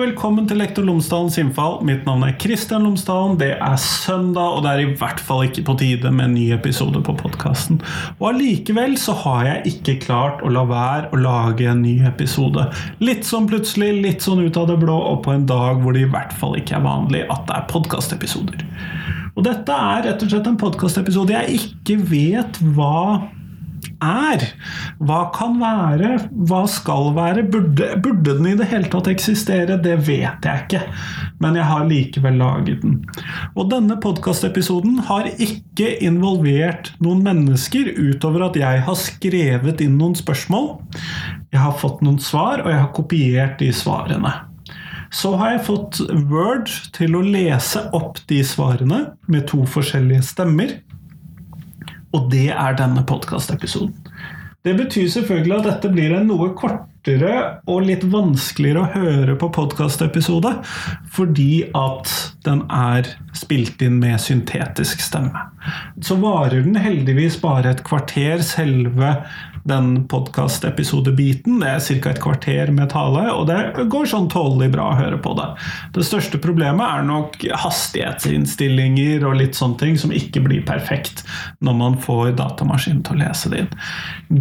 Velkommen til Lektor Lomsdalens innfall. Mitt navn er Kristian Lomsdalen. Det er søndag, og det er i hvert fall ikke på tide med en ny episode på podkasten. Og allikevel så har jeg ikke klart å la være å lage en ny episode. Litt sånn plutselig, litt sånn ut av det blå, og på en dag hvor det i hvert fall ikke er vanlig at det er podkastepisoder. Og dette er rett og slett en podkastepisode jeg ikke vet hva er. Hva kan være? Hva skal være? Burde, burde, den i det hele tatt eksistere? Det vet jeg ikke, men jeg har likevel laget den. Og denne podkastepisoden har ikke involvert noen mennesker utover at jeg har skrevet inn noen spørsmål. Jeg har fått noen svar, og jeg har kopiert de svarene. Så har jeg fått Word til å lese opp de svarene med to forskjellige stemmer. Og det er denne podkastepisoden. Det betyr selvfølgelig at dette blir en noe kortere og litt vanskeligere å høre på podkastepisode, fordi at den er spilt inn med syntetisk stemme. Så varer den heldigvis bare et kvarter, selve den podkastepisodebiten. Det er ca. et kvarter med tale, og det går sånn tålelig bra å høre på det. Det største problemet er nok hastighetsinnstillinger og litt sånne ting som ikke blir perfekt når man får datamaskinen til å lese det inn.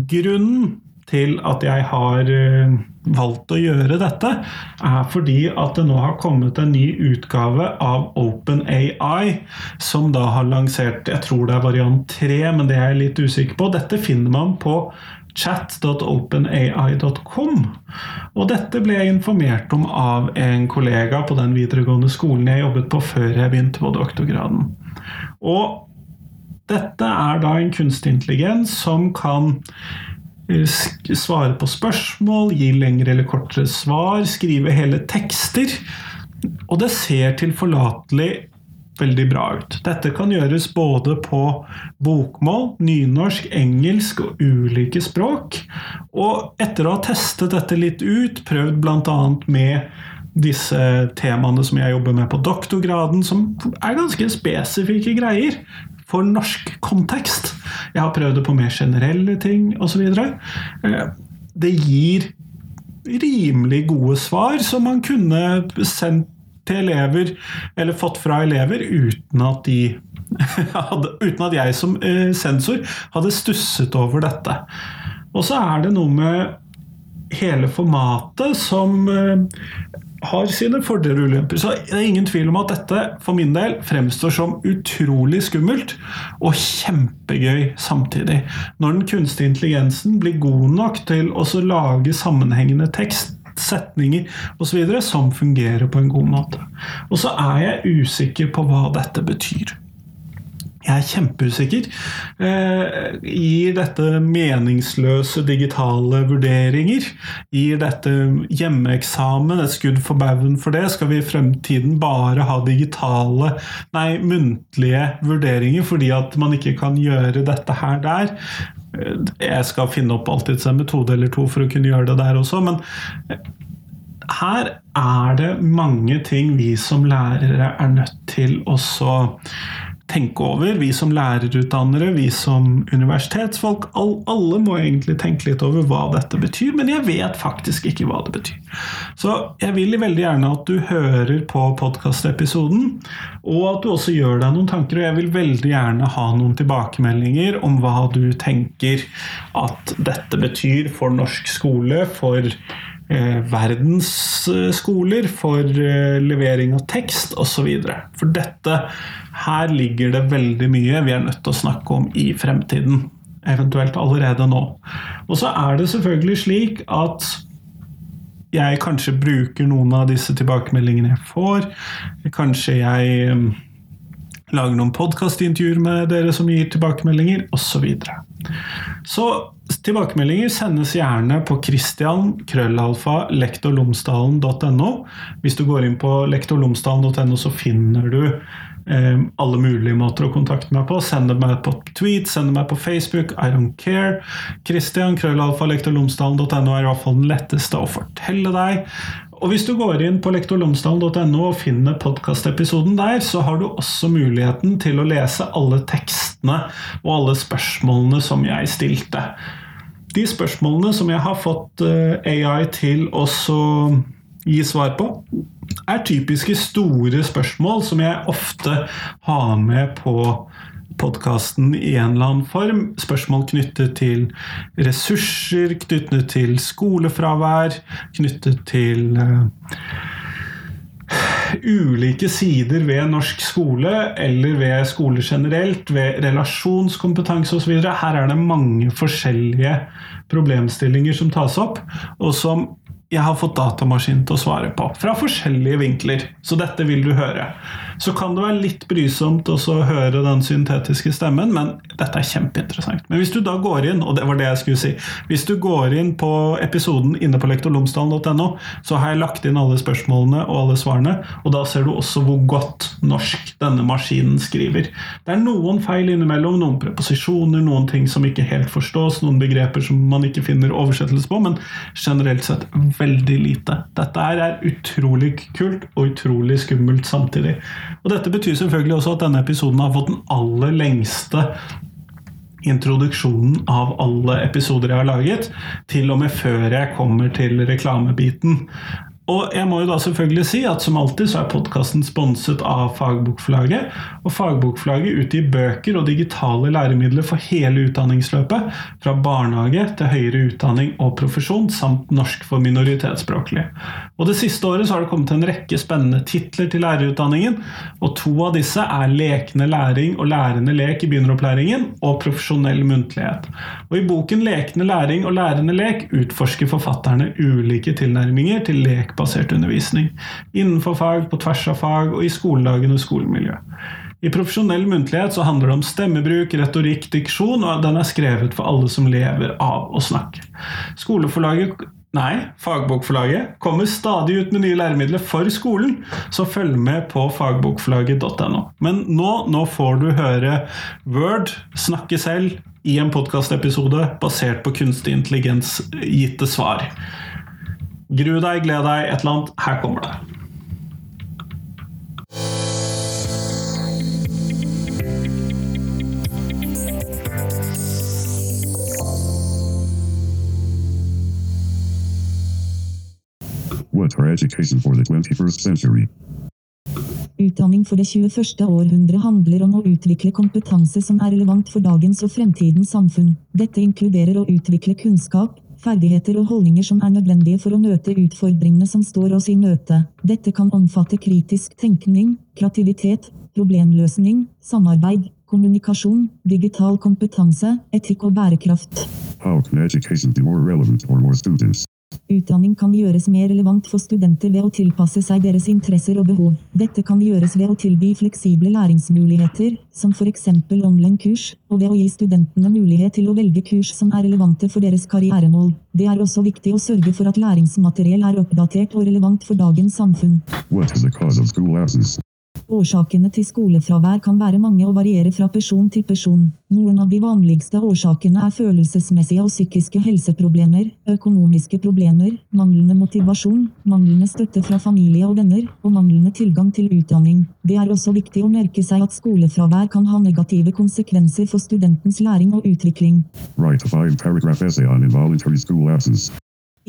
Grunnen til at jeg har eh, valgt å gjøre dette, er fordi at det nå har kommet en ny utgave av OpenAI, som da har lansert Jeg tror det er variant 3, men det er jeg litt usikker på. Dette finner man på chat.openai.com. Og dette ble jeg informert om av en kollega på den videregående skolen jeg jobbet på før jeg begynte på doktorgraden. Og dette er da en kunstig intelligens som kan svare på spørsmål, gi lengre eller kortere svar, skrive hele tekster. Og det ser tilforlatelig veldig bra ut. Dette kan gjøres både på bokmål, nynorsk, engelsk og ulike språk. Og etter å ha testet dette litt ut, prøvd bl.a. med disse temaene som jeg jobber med på doktorgraden, som er ganske spesifikke greier for norsk kontekst. Jeg har prøvd det på mer generelle ting osv. Eh, det gir rimelig gode svar som man kunne sendt til elever, eller fått fra elever, uten at, de, uten at jeg som eh, sensor hadde stusset over dette. Og så er det noe med hele formatet som eh, har sine fordeler og ulemper. Så det er ingen tvil om at dette for min del fremstår som utrolig skummelt og kjempegøy samtidig. Når den kunstige intelligensen blir god nok til å lage sammenhengende tekst setninger osv. som fungerer på en god måte. Og så er jeg usikker på hva dette betyr. Jeg er kjempeusikker. Eh, gir dette meningsløse digitale vurderinger? Gir dette hjemmeeksamen et skudd for baugen for det? Skal vi i fremtiden bare ha digitale, nei, muntlige vurderinger fordi at man ikke kan gjøre dette her der? Jeg skal finne opp alltids en metode eller to for å kunne gjøre det der også, men her er det mange ting vi som lærere er nødt til å tenke over. Vi som lærerutdannere, vi som universitetsfolk. Alle må egentlig tenke litt over hva dette betyr, men jeg vet faktisk ikke hva det betyr. Så jeg vil veldig gjerne at du hører på podkastepisoden, og at du også gjør deg noen tanker. Og jeg vil veldig gjerne ha noen tilbakemeldinger om hva du tenker at dette betyr for norsk skole, for verdensskoler for eh, levering av tekst osv. For dette her ligger det veldig mye vi er nødt til å snakke om i fremtiden. Eventuelt allerede nå. Og så er det selvfølgelig slik at jeg kanskje bruker noen av disse tilbakemeldingene jeg får. Kanskje jeg eh, lager noen podkastintervjuer med dere som gir tilbakemeldinger, osv. Så, videre. så Tilbakemeldinger sendes gjerne på krøllalfa Hvis du går inn på lektorlomsdalen.no, så finner du eh, alle mulige måter å kontakte meg på. Send meg på tweet, send meg på Facebook. I don't care. Krøllalfa er i hvert fall den letteste å fortelle deg. Og hvis du går inn på lektorlomsdalen.no og finner podkastepisoden der, så har du også muligheten til å lese alle tekstene og alle spørsmålene som jeg stilte. De spørsmålene som jeg har fått eh, AI til å gi svar på, er typiske store spørsmål som jeg ofte har med på podkasten i en eller annen form. Spørsmål knyttet til ressurser, knyttet til skolefravær, knyttet til uh, ulike sider ved norsk skole, eller ved skole generelt, ved relasjonskompetanse osv. Her er det mange forskjellige problemstillinger som tas opp, og som jeg har fått datamaskinen til å svare på. Fra forskjellige vinkler. Så dette vil du høre. Så kan det være litt brysomt å høre den syntetiske stemmen, men dette er kjempeinteressant. Men hvis du da går inn, og det var det jeg skulle si Hvis du går inn på episoden inne på lektorlomsdalen.no, så har jeg lagt inn alle spørsmålene og alle svarene, og da ser du også hvor godt norsk denne maskinen skriver. Det er noen feil innimellom, noen preposisjoner, noen ting som ikke helt forstås, noen begreper som man ikke finner oversettelse på, men generelt sett veldig lite. Dette er utrolig kult og utrolig skummelt samtidig. Og Dette betyr selvfølgelig også at denne episoden har fått den aller lengste introduksjonen av alle episoder jeg har laget, til og med før jeg kommer til reklamebiten. Og jeg må jo da selvfølgelig si at som alltid så er podkasten sponset av Fagbokforlaget. Og Fagbokforlaget utgir bøker og digitale læremidler for hele utdanningsløpet. Fra barnehage til høyere utdanning og profesjon, samt norsk for minoritetsspråklige. Og Det siste året så har det kommet en rekke spennende titler til lærerutdanningen. Og to av disse er Lekende læring og Lærende lek i begynneropplæringen og Profesjonell muntlighet. Og I boken Lekende læring og lærende lek utforsker forfatterne ulike tilnærminger til lek basert undervisning. Innenfor fag, på tvers av fag og i skoledagen og skolemiljø. I profesjonell muntlighet så handler det om stemmebruk, retorikk, diksjon, og den er skrevet for alle som lever av å snakke. Skoleforlaget Nei, Fagbokforlaget kommer stadig ut med nye læremidler for skolen, så følg med på fagbokforlaget.no. Men nå, nå får du høre Word snakke selv i en podkastepisode basert på kunstig intelligens gitte svar. Gru deg, gled deg, et eller annet. Her kommer det. What are education for the 21st century? Utdanning for det 21. århundre handler om å utvikle kompetanse som er relevant for dagens og fremtidens samfunn. Dette inkluderer å utvikle kunnskap, ferdigheter og holdninger som er nødvendige for å møte utfordringene som står oss i møte. Dette kan omfatte kritisk tenkning, kreativitet, problemløsning, samarbeid, kommunikasjon, digital kompetanse, etikk og bærekraft. How can education be more relevant for more students? Utdanning kan gjøres mer relevant for studenter ved å tilpasse seg deres interesser og behov. Dette kan gjøres ved å tilby fleksible læringsmuligheter, som f.eks. online-kurs, og ved å gi studentene mulighet til å velge kurs som er relevante for deres karrieremål. Det er også viktig å sørge for at læringsmateriell er oppdatert og relevant for dagens samfunn. Årsakene til skolefravær kan være mange og variere fra person til person. Noen av de vanligste årsakene er følelsesmessige og psykiske helseproblemer, økonomiske problemer, manglende motivasjon, manglende støtte fra familie og venner, og manglende tilgang til utdanning. Det er også viktig å merke seg at skolefravær kan ha negative konsekvenser for studentens læring og utvikling. Right a five paragraph essay on involuntary school.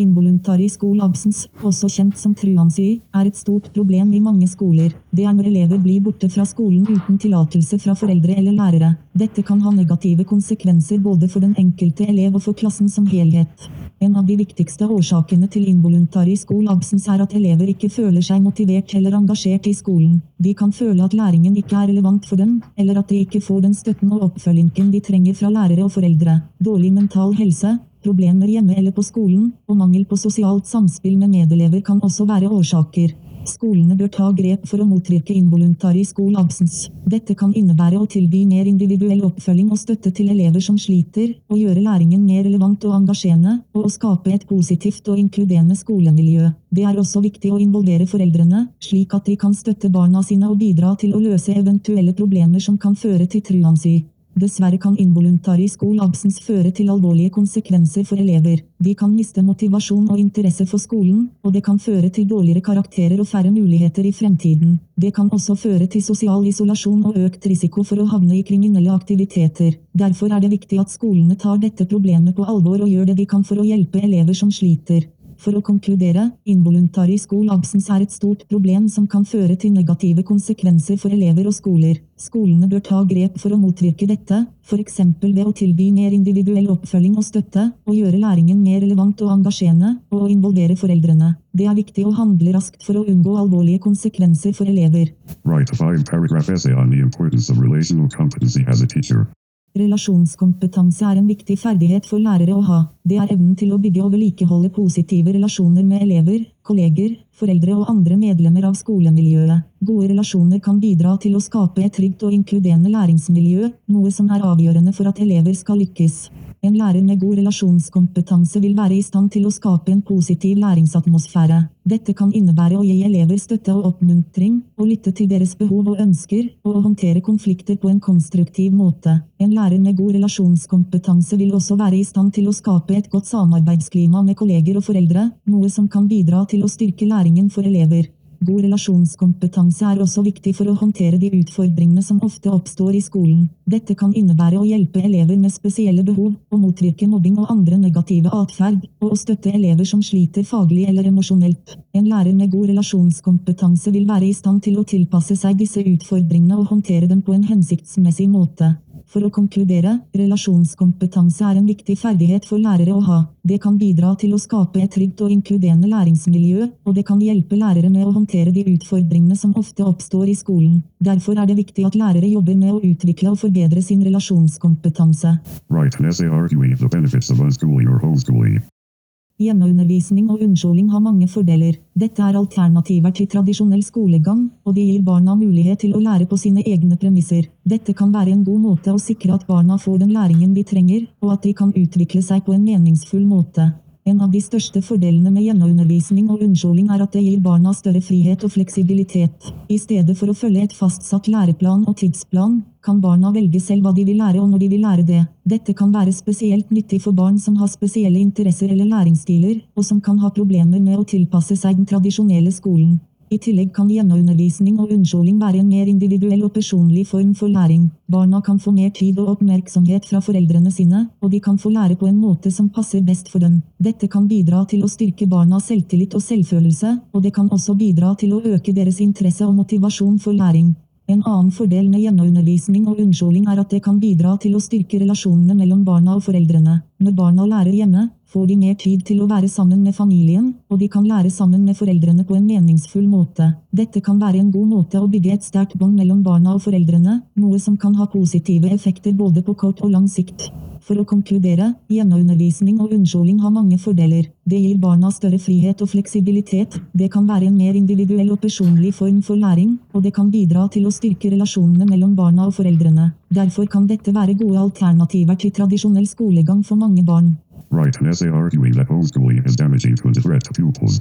Involuntary school absence, også kjent som truansi, er et stort problem i mange skoler. Det er når elever blir borte fra skolen uten tillatelse fra foreldre eller lærere. Dette kan ha negative konsekvenser både for den enkelte elev og for klassen som helhet. En av de viktigste årsakene til involuntary school absence er at elever ikke føler seg motivert eller engasjert i skolen. De kan føle at læringen ikke er relevant for dem, eller at de ikke får den støtten og oppfølgingen de trenger fra lærere og foreldre. Dårlig mental helse, Problemer hjemme eller på skolen, og mangel på sosialt samspill med medelever kan også være årsaker. Skolene bør ta grep for å motvirke involuntary school absence. Dette kan innebære å tilby mer individuell oppfølging og støtte til elever som sliter, å gjøre læringen mer relevant og engasjerende, og å skape et positivt og inkluderende skolemiljø. Det er også viktig å involvere foreldrene, slik at de kan støtte barna sine og bidra til å løse eventuelle problemer som kan føre til truancy. Dessverre kan involuntary skoleabsens føre til alvorlige konsekvenser for elever. De kan miste motivasjon og interesse for skolen, og det kan føre til dårligere karakterer og færre muligheter i fremtiden. Det kan også føre til sosial isolasjon og økt risiko for å havne i kriminelle aktiviteter. Derfor er det viktig at skolene tar dette problemet på alvor og gjør det de kan for å hjelpe elever som sliter. For å konkludere, involuntary school absence er et stort problem som kan føre til negative konsekvenser for elever og skoler. Skolene bør ta grep for å motvirke dette, f.eks. ved å tilby mer individuell oppfølging og støtte, og gjøre læringen mer relevant og engasjerende, og involvere foreldrene. Det er viktig å handle raskt for å unngå alvorlige konsekvenser for elever. Write. Relasjonskompetanse er en viktig ferdighet for lærere å ha. Det er evnen til å bygge og vedlikeholde positive relasjoner med elever, kolleger, foreldre og andre medlemmer av skolemiljøet. Gode relasjoner kan bidra til å skape et trygt og inkluderende læringsmiljø, noe som er avgjørende for at elever skal lykkes. En lærer med god relasjonskompetanse vil være i stand til å skape en positiv læringsatmosfære. Dette kan innebære å gi elever støtte og oppmuntring, å lytte til deres behov og ønsker, og å håndtere konflikter på en konstruktiv måte. En lærer med god relasjonskompetanse vil også være i stand til å skape et godt samarbeidsklima med kolleger og foreldre, noe som kan bidra til å styrke læringen for elever. God relasjonskompetanse er også viktig for å håndtere de utfordringene som ofte oppstår i skolen. Dette kan innebære å hjelpe elever med spesielle behov, å motvirke mobbing og andre negative atferd, og å støtte elever som sliter faglig eller emosjonelt. En lærer med god relasjonskompetanse vil være i stand til å tilpasse seg disse utfordringene og håndtere dem på en hensiktsmessig måte. For å konkludere, relasjonskompetanse er en viktig ferdighet for lærere å ha. Det kan bidra til å skape et trygt og inkluderende læringsmiljø, og det kan hjelpe lærere med å håndtere de utfordringene som ofte oppstår i skolen. Derfor er det viktig at lærere jobber med å utvikle og forbedre sin relasjonskompetanse. Write Hjemmeundervisning og unnskjoling har mange fordeler. Dette er alternativer til tradisjonell skolegang, og de gir barna mulighet til å lære på sine egne premisser. Dette kan være en god måte å sikre at barna får den læringen de trenger, og at de kan utvikle seg på en meningsfull måte. En av de største fordelene med hjemmeundervisning og unnskjoling er at det gir barna større frihet og fleksibilitet. I stedet for å følge et fastsatt læreplan og tidsplan, kan barna velge selv hva de vil lære og når de vil lære det. Dette kan være spesielt nyttig for barn som har spesielle interesser eller læringsstiler, og som kan ha problemer med å tilpasse seg den tradisjonelle skolen. I tillegg kan hjemmeundervisning og unnskjoling være en mer individuell og personlig form for læring. Barna kan få mer tid og oppmerksomhet fra foreldrene sine, og de kan få lære på en måte som passer best for dem. Dette kan bidra til å styrke barnas selvtillit og selvfølelse, og det kan også bidra til å øke deres interesse og motivasjon for læring. En annen fordel med hjemmeundervisning og unnskyldning er at det kan bidra til å styrke relasjonene mellom barna og foreldrene. Når barna lærer hjemme, får de mer tid til å være sammen med familien, og de kan lære sammen med foreldrene på en meningsfull måte. Dette kan være en god måte å bygge et sterkt bånd mellom barna og foreldrene, noe som kan ha positive effekter både på kort og lang sikt. For å konkludere, hjemmeundervisning og unnskyldning har mange fordeler. Det gir barna større frihet og fleksibilitet, det kan være en mer individuell og personlig form for læring, og det kan bidra til å styrke relasjonene mellom barna og foreldrene. Derfor kan dette være gode alternativer til tradisjonell skolegang for mange barn. Write an essay arguing that homeschooling is damaging to the threat pupils.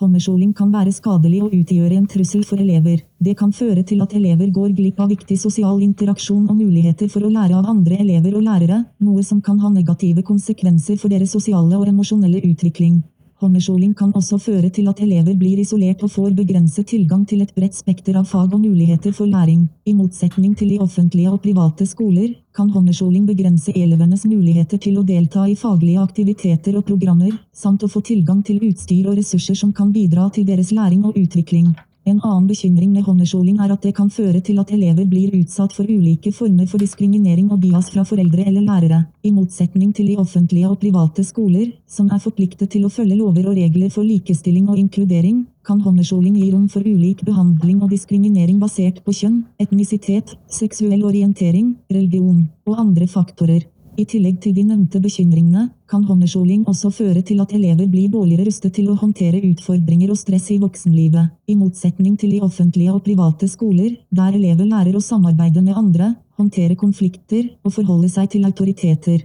Homeschooling kan være skadelig og utgjøre en trussel for elever. Det kan føre til at elever går glipp av viktig sosial interaksjon og muligheter for å lære av andre elever og lærere, noe som kan ha negative konsekvenser for deres sosiale og emosjonelle utvikling. Homeschooling kan også føre til at elever blir isolert og får begrenset tilgang til et bredt spekter av fag og muligheter for læring. I motsetning til i offentlige og private skoler, kan homeschooling begrense elevenes muligheter til å delta i faglige aktiviteter og programmer, samt å få tilgang til utstyr og ressurser som kan bidra til deres læring og utvikling. En annen bekymring med homeschooling er at det kan føre til at elever blir utsatt for ulike former for diskriminering og bias fra foreldre eller lærere, i motsetning til i offentlige og private skoler, som er forpliktet til å følge lover og regler for likestilling og inkludering, kan homeschooling gi rom for ulik behandling og diskriminering basert på kjønn, etnisitet, seksuell orientering, religion og andre faktorer. I tillegg til de nevnte bekymringene, kan homeschooling også føre til at elever blir dårligere rustet til å håndtere utfordringer og stress i voksenlivet, i motsetning til i offentlige og private skoler, der elever lærer å samarbeide med andre, håndtere konflikter og forholde seg til autoriteter.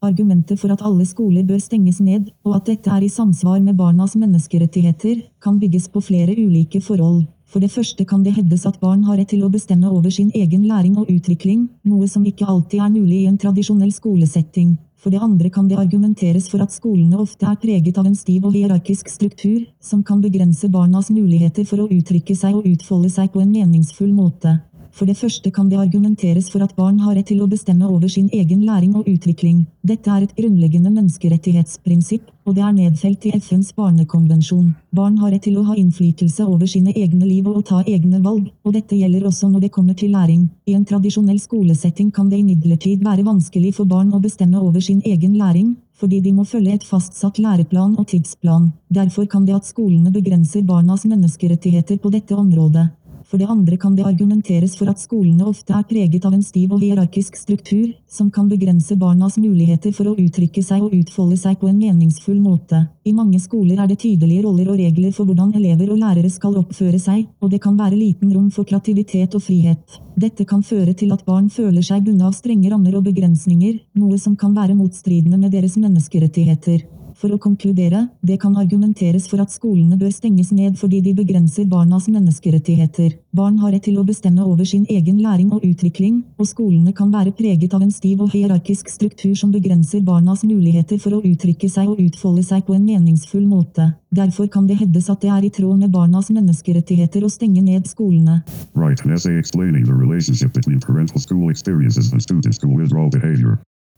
Argumentet for at alle skoler bør stenges ned, og at dette er i samsvar med barnas menneskerettigheter, kan bygges på flere ulike forhold. For det første kan det hevdes at barn har rett til å bestemme over sin egen læring og utvikling, noe som ikke alltid er mulig i en tradisjonell skolesetting. For det andre kan det argumenteres for at skolene ofte er preget av en stiv og hierarkisk struktur, som kan begrense barnas muligheter for å uttrykke seg og utfolde seg på en meningsfull måte. For det første kan det argumenteres for at barn har rett til å bestemme over sin egen læring og utvikling. Dette er et grunnleggende menneskerettighetsprinsipp, og det er nedfelt i FNs barnekonvensjon. Barn har rett til å ha innflytelse over sine egne liv og å ta egne valg, og dette gjelder også når det kommer til læring. I en tradisjonell skolesetting kan det imidlertid være vanskelig for barn å bestemme over sin egen læring, fordi de må følge et fastsatt læreplan og tidsplan. Derfor kan det at skolene begrenser barnas menneskerettigheter på dette området. For det andre kan det argumenteres for at skolene ofte er preget av en stiv og hierarkisk struktur, som kan begrense barnas muligheter for å uttrykke seg og utfolde seg på en meningsfull måte. I mange skoler er det tydelige roller og regler for hvordan elever og lærere skal oppføre seg, og det kan være liten rom for kreativitet og frihet. Dette kan føre til at barn føler seg bundet av strenge rammer og begrensninger, noe som kan være motstridende med deres menneskerettigheter. For å konkludere, det kan argumenteres for at skolene bør stenges ned fordi de begrenser barnas menneskerettigheter. Barn har rett til å bestemme over sin egen læring og utvikling, og skolene kan være preget av en stiv og hierarkisk struktur som begrenser barnas muligheter for å uttrykke seg og utfolde seg på en meningsfull måte. Derfor kan det hevdes at det er i tråd med barnas menneskerettigheter å stenge ned skolene. Right, an essay.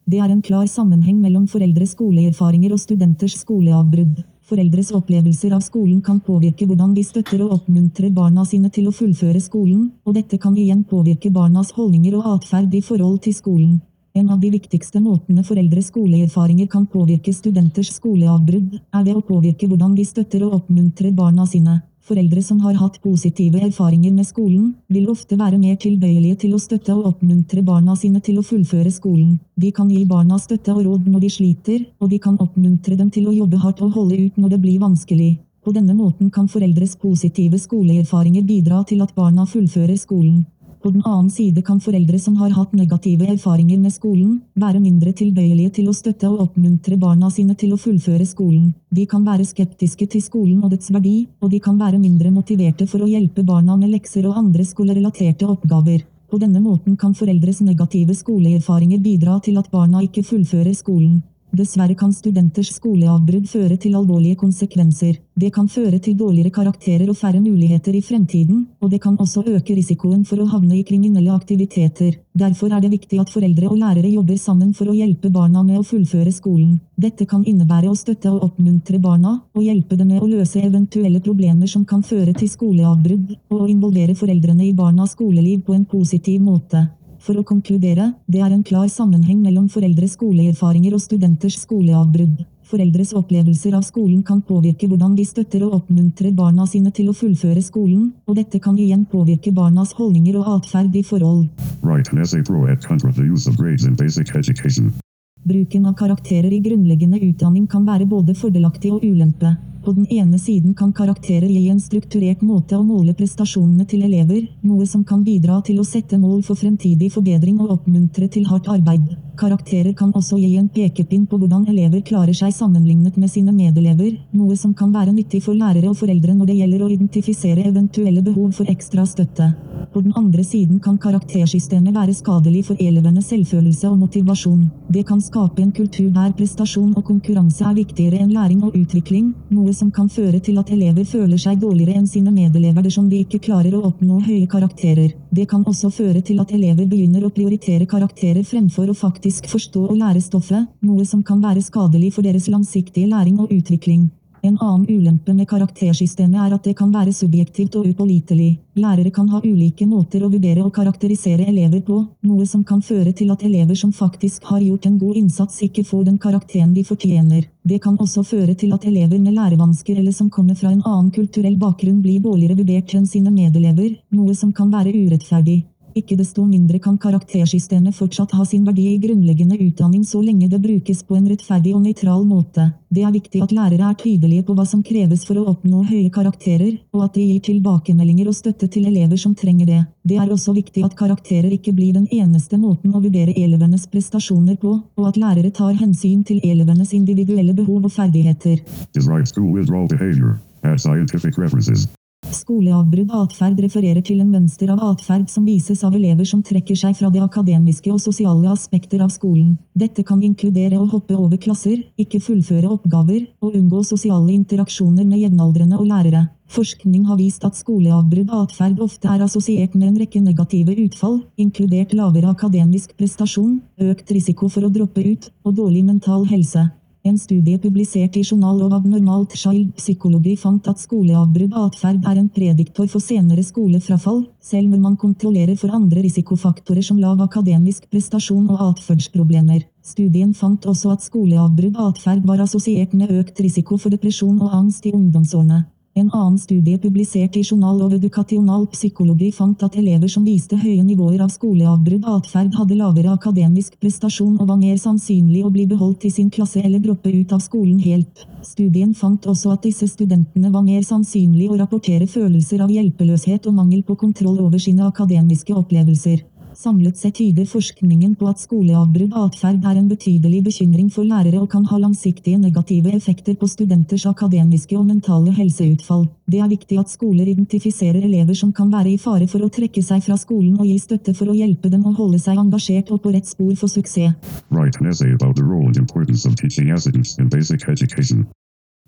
Det er en klar sammenheng mellom foreldres skoleerfaringer og studenters skoleavbrudd. Foreldres opplevelser av skolen kan påvirke hvordan de støtter og oppmuntrer barna sine til å fullføre skolen, og dette kan igjen påvirke barnas holdninger og atferd i forhold til skolen. En av de viktigste måtene foreldres skoleerfaringer kan påvirke studenters skoleavbrudd, er ved å påvirke hvordan de støtter og oppmuntrer barna sine. Foreldre som har hatt positive erfaringer med skolen, vil ofte være mer tilbøyelige til å støtte og oppmuntre barna sine til å fullføre skolen. De kan gi barna støtte og råd når de sliter, og de kan oppmuntre dem til å jobbe hardt og holde ut når det blir vanskelig. På denne måten kan foreldres positive skoleerfaringer bidra til at barna fullfører skolen. På den annen side kan foreldre som har hatt negative erfaringer med skolen, være mindre tilbøyelige til å støtte og oppmuntre barna sine til å fullføre skolen. De kan være skeptiske til skolen og dets verdi, og de kan være mindre motiverte for å hjelpe barna med lekser og andre skolerelaterte oppgaver. På denne måten kan foreldres negative skoleerfaringer bidra til at barna ikke fullfører skolen. Dessverre kan studenters skoleavbrudd føre til alvorlige konsekvenser. Det kan føre til dårligere karakterer og færre muligheter i fremtiden, og det kan også øke risikoen for å havne i kriminelle aktiviteter. Derfor er det viktig at foreldre og lærere jobber sammen for å hjelpe barna med å fullføre skolen. Dette kan innebære å støtte og oppmuntre barna, og hjelpe dem med å løse eventuelle problemer som kan føre til skoleavbrudd, og involvere foreldrene i barnas skoleliv på en positiv måte. For å konkludere, det er en klar sammenheng mellom foreldres skoleerfaringer og studenters skoleavbrudd. Foreldres opplevelser av skolen kan påvirke hvordan de støtter og oppmuntrer barna sine til å fullføre skolen, og dette kan igjen påvirke barnas holdninger og atferd i forhold. Bruken av karakterer i grunnleggende utdanning kan være både fordelaktig og ulempe. På den ene siden kan karakterer gi en strukturert måte å måle prestasjonene til elever, noe som kan bidra til å sette mål for fremtidig forbedring og oppmuntre til hardt arbeid. Karakterer kan også gi en pekepinn på hvordan elever klarer seg sammenlignet med sine medelever, noe som kan være nyttig for lærere og foreldre når det gjelder å identifisere eventuelle behov for ekstra støtte. På den andre siden kan karaktersystemet være skadelig for elevenes selvfølelse og motivasjon. Det kan skape en kultur der prestasjon og konkurranse er viktigere enn læring og utvikling, noe som kan føre til at elever føler seg dårligere enn sine medelever dersom de ikke klarer å oppnå høye karakterer. Det kan også føre til at elever begynner å prioritere karakterer fremfor å faktisk forstå og lære stoffet, noe som kan være skadelig for deres langsiktige læring og utvikling. En annen ulempe med karaktersystemet er at det kan være subjektivt og upålitelig. Lærere kan ha ulike måter å vurdere og karakterisere elever på, noe som kan føre til at elever som faktisk har gjort en god innsats, ikke får den karakteren de fortjener. Det kan også føre til at elever med lærevansker eller som kommer fra en annen kulturell bakgrunn blir dårligere vurdert enn sine medelever, noe som kan være urettferdig. Ikke desto mindre kan karaktersystemet fortsatt ha sin verdi i grunnleggende utdanning så lenge det brukes på en rettferdig og nøytral måte. Det er viktig at lærere er tydelige på hva som kreves for å oppnå høye karakterer, og at de gir tilbakemeldinger og støtte til elever som trenger det. Det er også viktig at karakterer ikke blir den eneste måten å vurdere elevenes prestasjoner på, og at lærere tar hensyn til elevenes individuelle behov og ferdigheter. Skoleavbrudd atferd refererer til en mønster av atferd som vises av elever som trekker seg fra det akademiske og sosiale aspekter av skolen. Dette kan inkludere å hoppe over klasser, ikke fullføre oppgaver, og unngå sosiale interaksjoner med jevnaldrende og lærere. Forskning har vist at skoleavbrudd atferd ofte er assosiert med en rekke negative utfall, inkludert lavere akademisk prestasjon, økt risiko for å droppe ut, og dårlig mental helse. En studie publisert i Journal of Abnormal Child Psychology fant at skoleavbrudd atferd er en prediktor for senere skolefrafall, selv når man kontrollerer for andre risikofaktorer som lav akademisk prestasjon og atferdsproblemer. Studien fant også at skoleavbrudd atferd var assosiert med økt risiko for depresjon og angst i ungdomsårene. En annen studie publisert i Journal of Educational Psychology fant at elever som viste høye nivåer av skoleavbrudd atferd hadde lavere akademisk prestasjon og var mer sannsynlig å bli beholdt i sin klasse eller droppe ut av skolen helt. Studien fant også at disse studentene var mer sannsynlig å rapportere følelser av hjelpeløshet og mangel på kontroll over sine akademiske opplevelser. Samlet sett tyder forskningen på at skoleavbrudd atferd er en betydelig bekymring for lærere og kan ha langsiktige negative effekter på studenters akademiske og mentale helseutfall. Det er viktig at skoler identifiserer elever som kan være i fare for å trekke seg fra skolen og gi støtte for å hjelpe dem å holde seg engasjert og på rett spor for suksess. Write an essay about the role and importance of teaching assistants in basic education.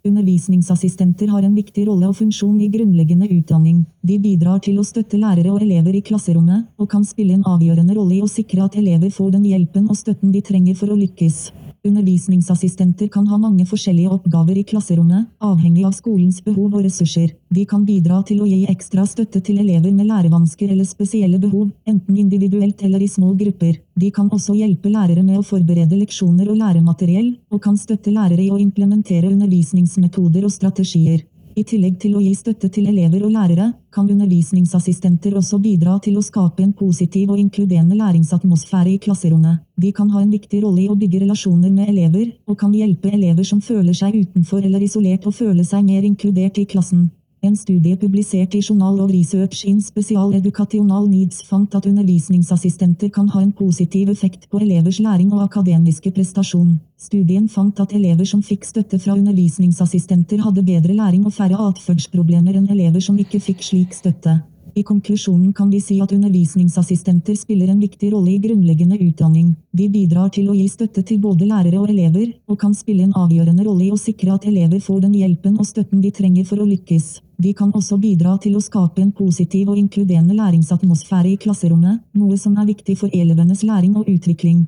Undervisningsassistenter har en viktig rolle og funksjon i grunnleggende utdanning. De bidrar til å støtte lærere og elever i klasserommet, og kan spille en avgjørende rolle i å sikre at elever får den hjelpen og støtten de trenger for å lykkes. Undervisningsassistenter kan ha mange forskjellige oppgaver i klasserommet, avhengig av skolens behov og ressurser. De kan bidra til å gi ekstra støtte til elever med lærevansker eller spesielle behov, enten individuelt eller i små grupper. De kan også hjelpe lærere med å forberede leksjoner og læremateriell, og kan støtte lærere i å implementere undervisningsmetoder og strategier. I tillegg til å gi støtte til elever og lærere, kan undervisningsassistenter også bidra til å skape en positiv og inkluderende læringsatmosfære i klasserommet. De kan ha en viktig rolle i å bygge relasjoner med elever, og kan hjelpe elever som føler seg utenfor eller isolert å føle seg mer inkludert i klassen. En studie publisert i Journal of Research in Special Educational Needs fant at undervisningsassistenter kan ha en positiv effekt på elevers læring og akademiske prestasjon. Studien fant at elever som fikk støtte fra undervisningsassistenter hadde bedre læring og færre atferdsproblemer enn elever som ikke fikk slik støtte. I konklusjonen kan vi si at undervisningsassistenter spiller en viktig rolle i grunnleggende utdanning. De bidrar til å gi støtte til både lærere og elever, og kan spille en avgjørende rolle i å sikre at elever får den hjelpen og støtten de trenger for å lykkes. De kan også bidra til å skape en positiv og inkluderende læringsatmosfære i klasserommet, noe som er viktig for elevenes læring og utvikling.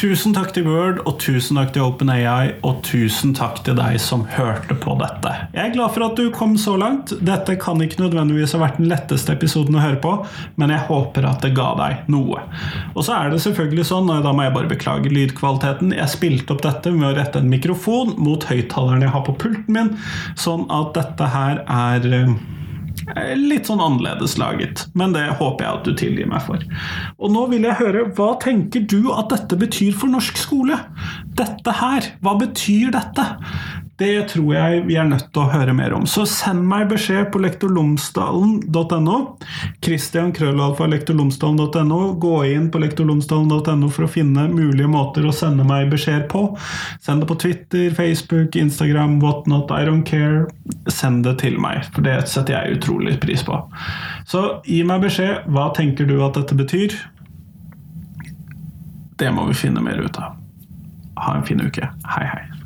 Tusen takk til Word, og tusen takk til OpenAI, og tusen takk til deg som hørte på dette. Jeg er glad for at du kom så langt. Dette kan ikke nødvendigvis ha vært den letteste episoden å høre på, men jeg håper at det ga deg noe. Og så er det selvfølgelig sånn, og da må jeg bare beklage lydkvaliteten, jeg spilte opp dette med å rette en mikrofon mot høyttaleren jeg har på pulten min, sånn at dette her er Eh, litt sånn annerledes laget, men det håper jeg at du tilgir meg for. Og nå vil jeg høre, hva tenker du at dette betyr for norsk skole? Dette her, hva betyr dette? Det tror jeg vi er nødt til å høre mer om. Så send meg beskjed på lektorlomsdalen.no. Christian Krøllalfa lektorlomsdalen.no. Gå inn på lektorlomsdalen.no for å finne mulige måter å sende meg beskjed på. Send det på Twitter, Facebook, Instagram, whatnot. I don't care. Send det til meg, for det setter jeg utrolig pris på. Så gi meg beskjed. Hva tenker du at dette betyr? Det må vi finne mer ut av. Ha en fin uke. Hei, hei.